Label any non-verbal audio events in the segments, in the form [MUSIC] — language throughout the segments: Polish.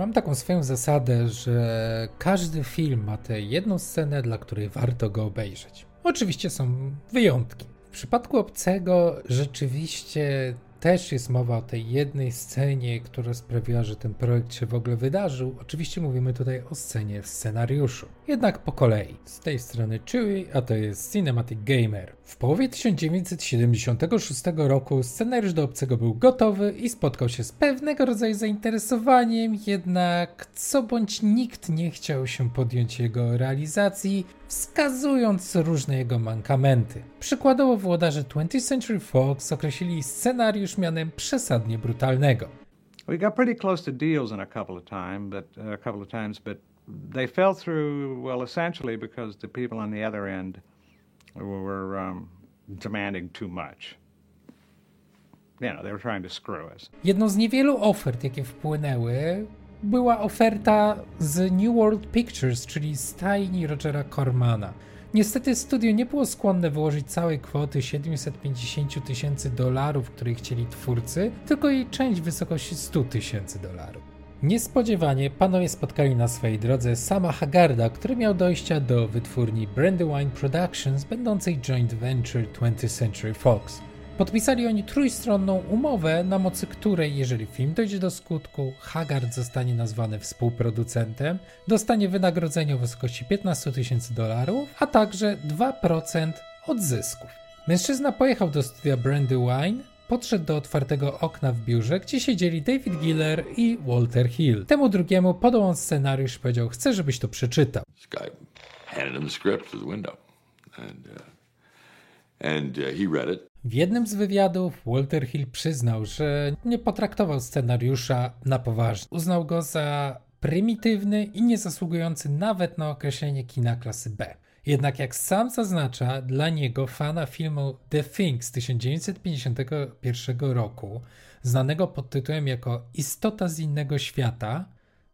Mam taką swoją zasadę, że każdy film ma tę jedną scenę, dla której warto go obejrzeć. Oczywiście są wyjątki. W przypadku obcego rzeczywiście też jest mowa o tej jednej scenie, która sprawiła, że ten projekt się w ogóle wydarzył. Oczywiście mówimy tutaj o scenie w scenariuszu. Jednak po kolei. Z tej strony Chewie, a to jest Cinematic Gamer. W połowie 1976 roku scenariusz do obcego był gotowy i spotkał się z pewnego rodzaju zainteresowaniem, jednak co bądź nikt nie chciał się podjąć jego realizacji, wskazując różne jego mankamenty. Przykładowo włodarze 20th Century Fox określili scenariusz mianem przesadnie brutalnego. We got pretty close to deals in a couple of time, but a couple of times, but they fell through well essentially because the people on the other end were um, demanding too much. You know, they were trying to screw us. Jedną z niewielu ofert, jakie wpłynęły, była oferta z New World Pictures, czyli stajni Rogera Cormana. Niestety studio nie było skłonne wyłożyć całej kwoty 750 tysięcy dolarów, której chcieli twórcy, tylko jej część w wysokości 100 tysięcy dolarów. Niespodziewanie panowie spotkali na swojej drodze sama Hagarda, który miał dojścia do wytwórni Brandywine Productions, będącej joint venture 20th Century Fox. Podpisali oni trójstronną umowę, na mocy której, jeżeli film dojdzie do skutku, Haggard zostanie nazwany współproducentem, dostanie wynagrodzenie o wysokości 15 tysięcy dolarów, a także 2% od zysków. Mężczyzna pojechał do studia Brandywine, podszedł do otwartego okna w biurze, gdzie siedzieli David Giller i Walter Hill. Temu drugiemu podał on scenariusz i powiedział, chcę, żebyś to przeczytał. And uh, and uh, he read it. W jednym z wywiadów Walter Hill przyznał, że nie potraktował scenariusza na poważnie. Uznał go za prymitywny i nie zasługujący nawet na określenie kina klasy B. Jednak jak sam zaznacza, dla niego fana filmu The Thing z 1951 roku, znanego pod tytułem jako Istota z innego świata,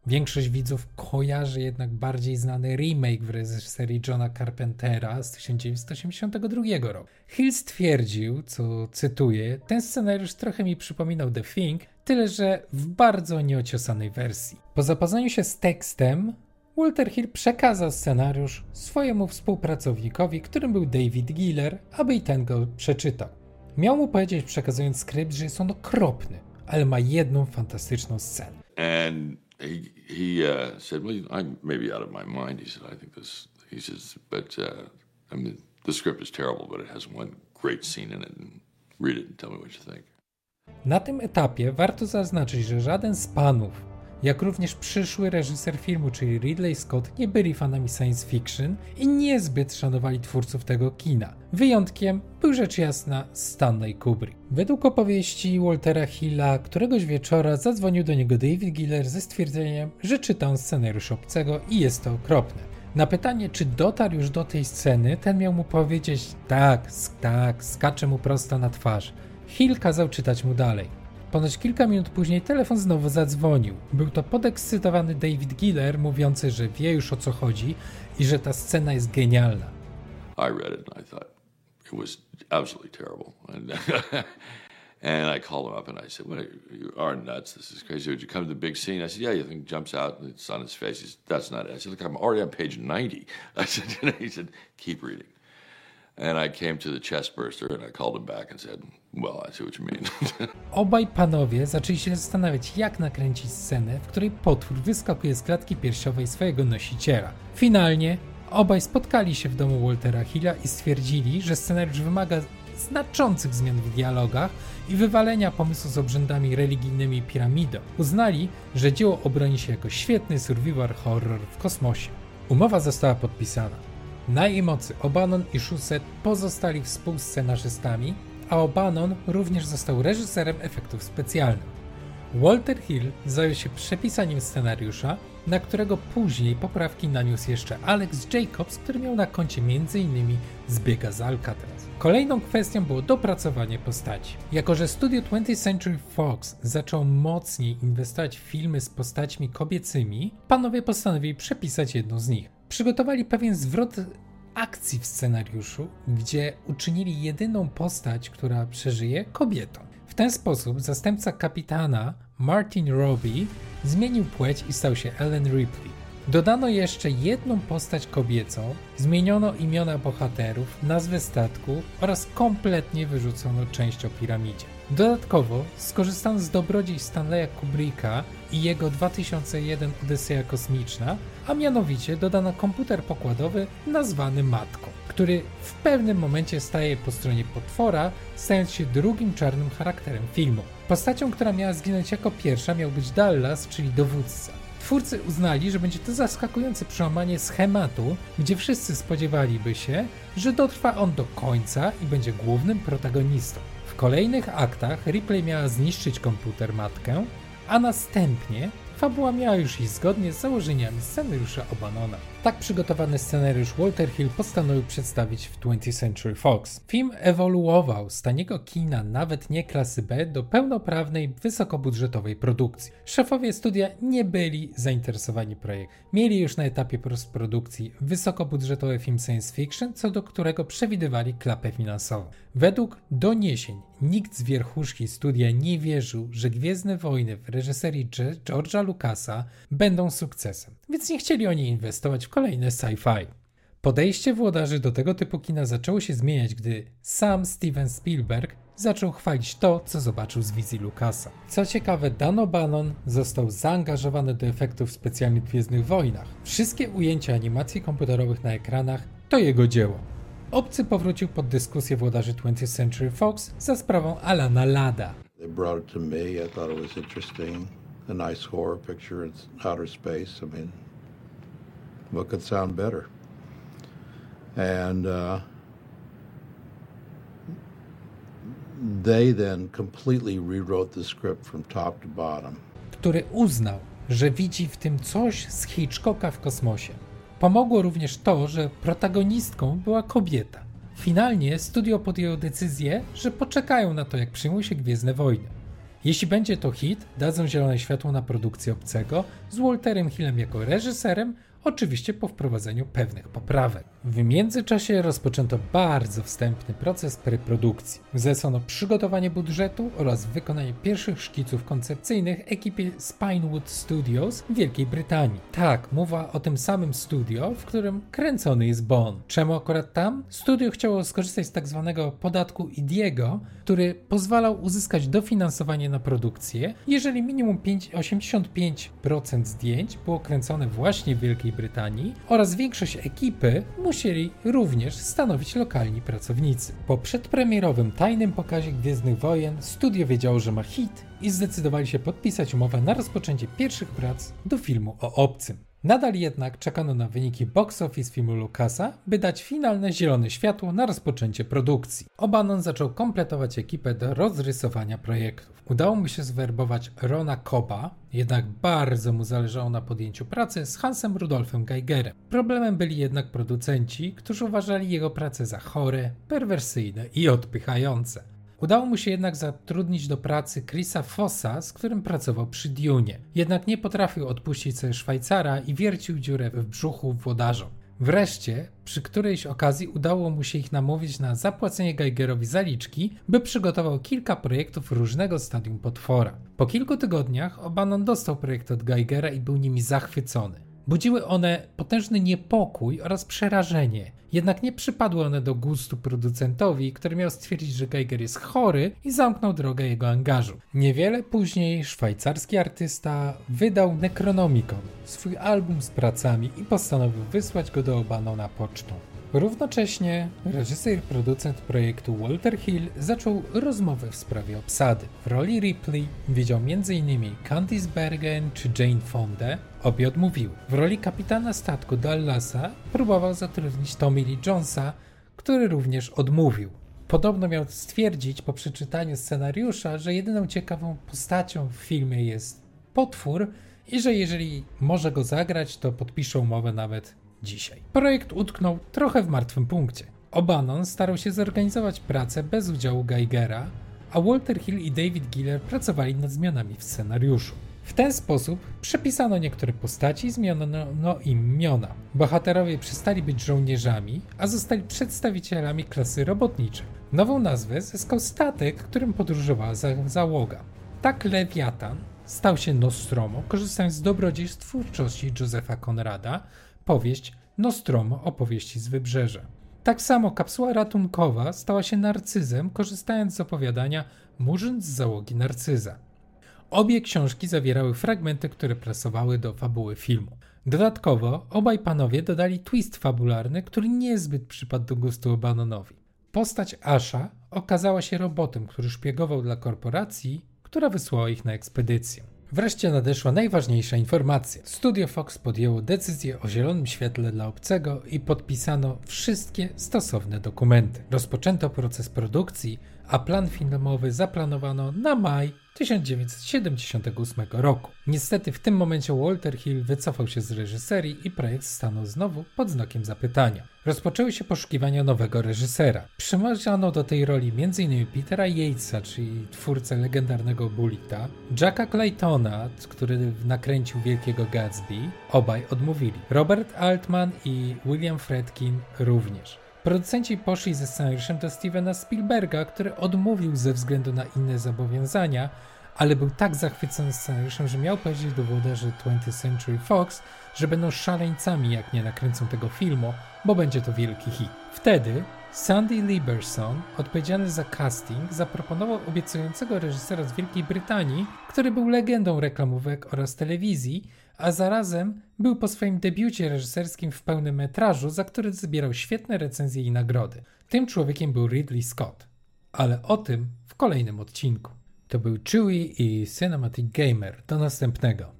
Większość widzów kojarzy jednak bardziej znany remake w reżyserii Johna Carpentera z 1982 roku. Hill stwierdził, co cytuję, ten scenariusz trochę mi przypominał The Thing, tyle że w bardzo nieociosanej wersji. Po zapoznaniu się z tekstem, Walter Hill przekazał scenariusz swojemu współpracownikowi, którym był David Giller, aby i ten go przeczytał. Miał mu powiedzieć, przekazując skrypt, że jest on okropny, ale ma jedną fantastyczną scenę. And he he uh, said, "Well, I'm maybe out of my mind." He said, "I think this." He says, "But uh, I mean, the script is terrible, but it has one great scene in it. And read it and tell me what you think." Na tym etapie warto zaznaczyć, że żaden z panów, jak również przyszły reżyser filmu, czyli Ridley Scott, nie byli fanami science fiction i niezbyt szanowali twórców tego kina. Wyjątkiem był rzecz jasna Stanley Kubrick. Według opowieści Waltera Hilla, któregoś wieczora zadzwonił do niego David Giller ze stwierdzeniem, że czyta on scenariusz obcego i jest to okropne. Na pytanie, czy dotarł już do tej sceny, ten miał mu powiedzieć tak, tak, skacze mu prosto na twarz. Hill kazał czytać mu dalej. Ponoć kilka minut później telefon znowu zadzwonił. Był to podekscytowany David Giller, mówiący, że wie już o co chodzi i że ta scena jest genialna. I read it and I thought it was absolutely terrible. And, [LAUGHS] and I called him up and I said, "What? You are nuts! This is crazy. Would you come to the big scene?" I said, "Yeah." The thing jumps out and it's on his face. He said, "That's not it." I said, "Look, I'm already on page 90." [LAUGHS] I said, [LAUGHS] "He said, keep reading." Obaj panowie zaczęli się zastanawiać, jak nakręcić scenę, w której potwór wyskakuje z klatki piersiowej swojego nosiciela. Finalnie obaj spotkali się w domu Waltera Hilla i stwierdzili, że scenariusz wymaga znaczących zmian w dialogach i wywalenia pomysłu z obrzędami religijnymi piramidą. Uznali, że dzieło obroni się jako świetny survival horror w kosmosie. Umowa została podpisana. Na jej mocy Obanon i Shusett pozostali współscenarzystami, a Obanon również został reżyserem efektów specjalnych. Walter Hill zajął się przepisaniem scenariusza, na którego później poprawki naniósł jeszcze Alex Jacobs, który miał na koncie m.in. zbiega z Alcatraz. Kolejną kwestią było dopracowanie postaci. Jako, że studio 20th Century Fox zaczął mocniej inwestować w filmy z postaćmi kobiecymi, panowie postanowili przepisać jedną z nich. Przygotowali pewien zwrot akcji w scenariuszu, gdzie uczynili jedyną postać, która przeżyje, kobietą. W ten sposób zastępca kapitana Martin Robbie zmienił płeć i stał się Ellen Ripley. Dodano jeszcze jedną postać kobiecą, zmieniono imiona bohaterów, nazwę statku oraz kompletnie wyrzucono część o piramidzie. Dodatkowo skorzystano z dobrodziej Stanleya Kubricka i jego 2001 Odyseja Kosmiczna, a mianowicie dodano komputer pokładowy nazwany Matką, który w pewnym momencie staje po stronie potwora, stając się drugim czarnym charakterem filmu. Postacią, która miała zginąć jako pierwsza miał być Dallas, czyli dowódca. Twórcy uznali, że będzie to zaskakujące przełamanie schematu, gdzie wszyscy spodziewaliby się, że dotrwa on do końca i będzie głównym protagonistą. W kolejnych aktach Ripley miała zniszczyć komputer matkę, a następnie fabuła miała już iść zgodnie z założeniami scenariusza Obanona. Tak przygotowany scenariusz Walter Hill postanowił przedstawić w 20th Century Fox. Film ewoluował z taniego kina nawet nie klasy B do pełnoprawnej, wysokobudżetowej produkcji. Szefowie studia nie byli zainteresowani projektem. Mieli już na etapie postprodukcji wysokobudżetowy film science fiction, co do którego przewidywali klapę finansową. Według doniesień nikt z wierchuszki studia nie wierzył, że Gwiezdne Wojny w reżyserii George'a Lucasa będą sukcesem, więc nie chcieli oni inwestować w kolejne sci-fi. Podejście włodarzy do tego typu kina zaczęło się zmieniać, gdy sam Steven Spielberg zaczął chwalić to, co zobaczył z wizji Lucasa. Co ciekawe, Dan O'Bannon został zaangażowany do efektów specjalnych w Gwiezdnych Wojnach. Wszystkie ujęcia animacji komputerowych na ekranach to jego dzieło. Obcy powrócił pod dyskusję włodarzy 20th Century Fox za sprawą Alana Lada. They brought it to me. I thought it was interesting. A nice horror picture in outer space. I mean, what could sound better? And uh, they then completely rewrote the script from top to bottom. który uznał, że widzi w tym coś z Hitchcocka w kosmosie. Pomogło również to, że protagonistką była kobieta. Finalnie studio podjęło decyzję, że poczekają na to, jak przyjmą się Gwiezdne Wojny. Jeśli będzie to hit, dadzą zielone światło na produkcję obcego z Walterem Hillem jako reżyserem, oczywiście po wprowadzeniu pewnych poprawek. W międzyczasie rozpoczęto bardzo wstępny proces preprodukcji. Zlecono przygotowanie budżetu oraz wykonanie pierwszych szkiców koncepcyjnych ekipie Spinewood Studios w Wielkiej Brytanii. Tak, mowa o tym samym studio, w którym kręcony jest Bond. Czemu akurat tam? Studio chciało skorzystać z tak zwanego podatku IDIEGO, który pozwalał uzyskać dofinansowanie na produkcję, jeżeli minimum 5, 85% zdjęć było kręcone właśnie w Wielkiej Brytanii oraz większość ekipy musieli również stanowić lokalni pracownicy. Po przedpremierowym tajnym pokazie Gwiezdnych Wojen studio wiedziało, że ma hit i zdecydowali się podpisać umowę na rozpoczęcie pierwszych prac do filmu o obcym. Nadal jednak czekano na wyniki box office filmu Lucasa, by dać finalne zielone światło na rozpoczęcie produkcji. Obanon zaczął kompletować ekipę do rozrysowania projektów. Udało mu się zwerbować Rona Coba, jednak bardzo mu zależało na podjęciu pracy z Hansem Rudolfem Geigerem. Problemem byli jednak producenci, którzy uważali jego pracę za chore, perwersyjne i odpychające. Udało mu się jednak zatrudnić do pracy Chrisa Fossa, z którym pracował przy Dune. Jednak nie potrafił odpuścić sobie Szwajcara i wiercił dziurę w brzuchu włodarzom. Wreszcie, przy którejś okazji udało mu się ich namówić na zapłacenie Geigerowi zaliczki, by przygotował kilka projektów różnego stadium potwora. Po kilku tygodniach Obanon dostał projekt od Geigera i był nimi zachwycony. Budziły one potężny niepokój oraz przerażenie, jednak nie przypadły one do gustu producentowi, który miał stwierdzić, że Geiger jest chory i zamknął drogę jego angażu. Niewiele później szwajcarski artysta wydał Necronomicon, swój album z pracami i postanowił wysłać go do Obanona pocztą. Równocześnie reżyser i producent projektu Walter Hill zaczął rozmowę w sprawie obsady. W roli Ripley widział m.in. Candice Bergen czy Jane Fonda, obie odmówiły. W roli kapitana statku Dallasa próbował zatrudnić Tommy Lee Jonesa, który również odmówił. Podobno miał stwierdzić po przeczytaniu scenariusza, że jedyną ciekawą postacią w filmie jest potwór i że jeżeli może go zagrać, to podpiszą umowę nawet dzisiaj. Projekt utknął trochę w martwym punkcie. O'Bannon starał się zorganizować pracę bez udziału Geigera, a Walter Hill i David Giller pracowali nad zmianami w scenariuszu. W ten sposób przepisano niektóre postaci i zmieniono no im imiona. Bohaterowie przestali być żołnierzami, a zostali przedstawicielami klasy robotniczej. Nową nazwę zyskał statek, którym podróżowała za załoga. Tak Lewiatan stał się Nostromo, korzystając z dobrodziejstw twórczości Josefa Konrada, powieść Nostromo opowieści z wybrzeża. Tak samo kapsuła ratunkowa stała się narcyzem, korzystając z opowiadania Murzyn z załogi narcyza. Obie książki zawierały fragmenty, które prasowały do fabuły filmu. Dodatkowo obaj panowie dodali twist fabularny, który niezbyt przypadł do gustu Obanonowi. Postać Asha okazała się robotem, który szpiegował dla korporacji, która wysłała ich na ekspedycję. Wreszcie nadeszła najważniejsza informacja. Studio Fox podjęło decyzję o zielonym świetle dla obcego i podpisano wszystkie stosowne dokumenty. Rozpoczęto proces produkcji, a plan filmowy zaplanowano na maj 1978 roku. Niestety w tym momencie Walter Hill wycofał się z reżyserii i projekt stanął znowu pod znakiem zapytania. Rozpoczęły się poszukiwania nowego reżysera. Przymarzano do tej roli m.in. Petera Yatesa, czyli twórcę legendarnego Bullita, Jacka Claytona, który nakręcił Wielkiego Gatsby, obaj odmówili. Robert Altman i William Fredkin również. Producenci poszli ze scenariuszem do Stevena Spielberga, który odmówił ze względu na inne zobowiązania, ale był tak zachwycony scenariuszem, że miał powiedzieć do włodarzy 20th Century Fox, że będą szaleńcami, jak nie nakręcą tego filmu, bo będzie to wielki hit. Wtedy Sandy Lieberson, odpowiedzialny za casting, zaproponował obiecującego reżysera z Wielkiej Brytanii, który był legendą reklamówek oraz telewizji, a zarazem był po swoim debiucie reżyserskim w pełnym metrażu, za który zbierał świetne recenzje i nagrody. Tym człowiekiem był Ridley Scott. Ale o tym w kolejnym odcinku. To był Chewie i Cinematic Gamer. Do następnego.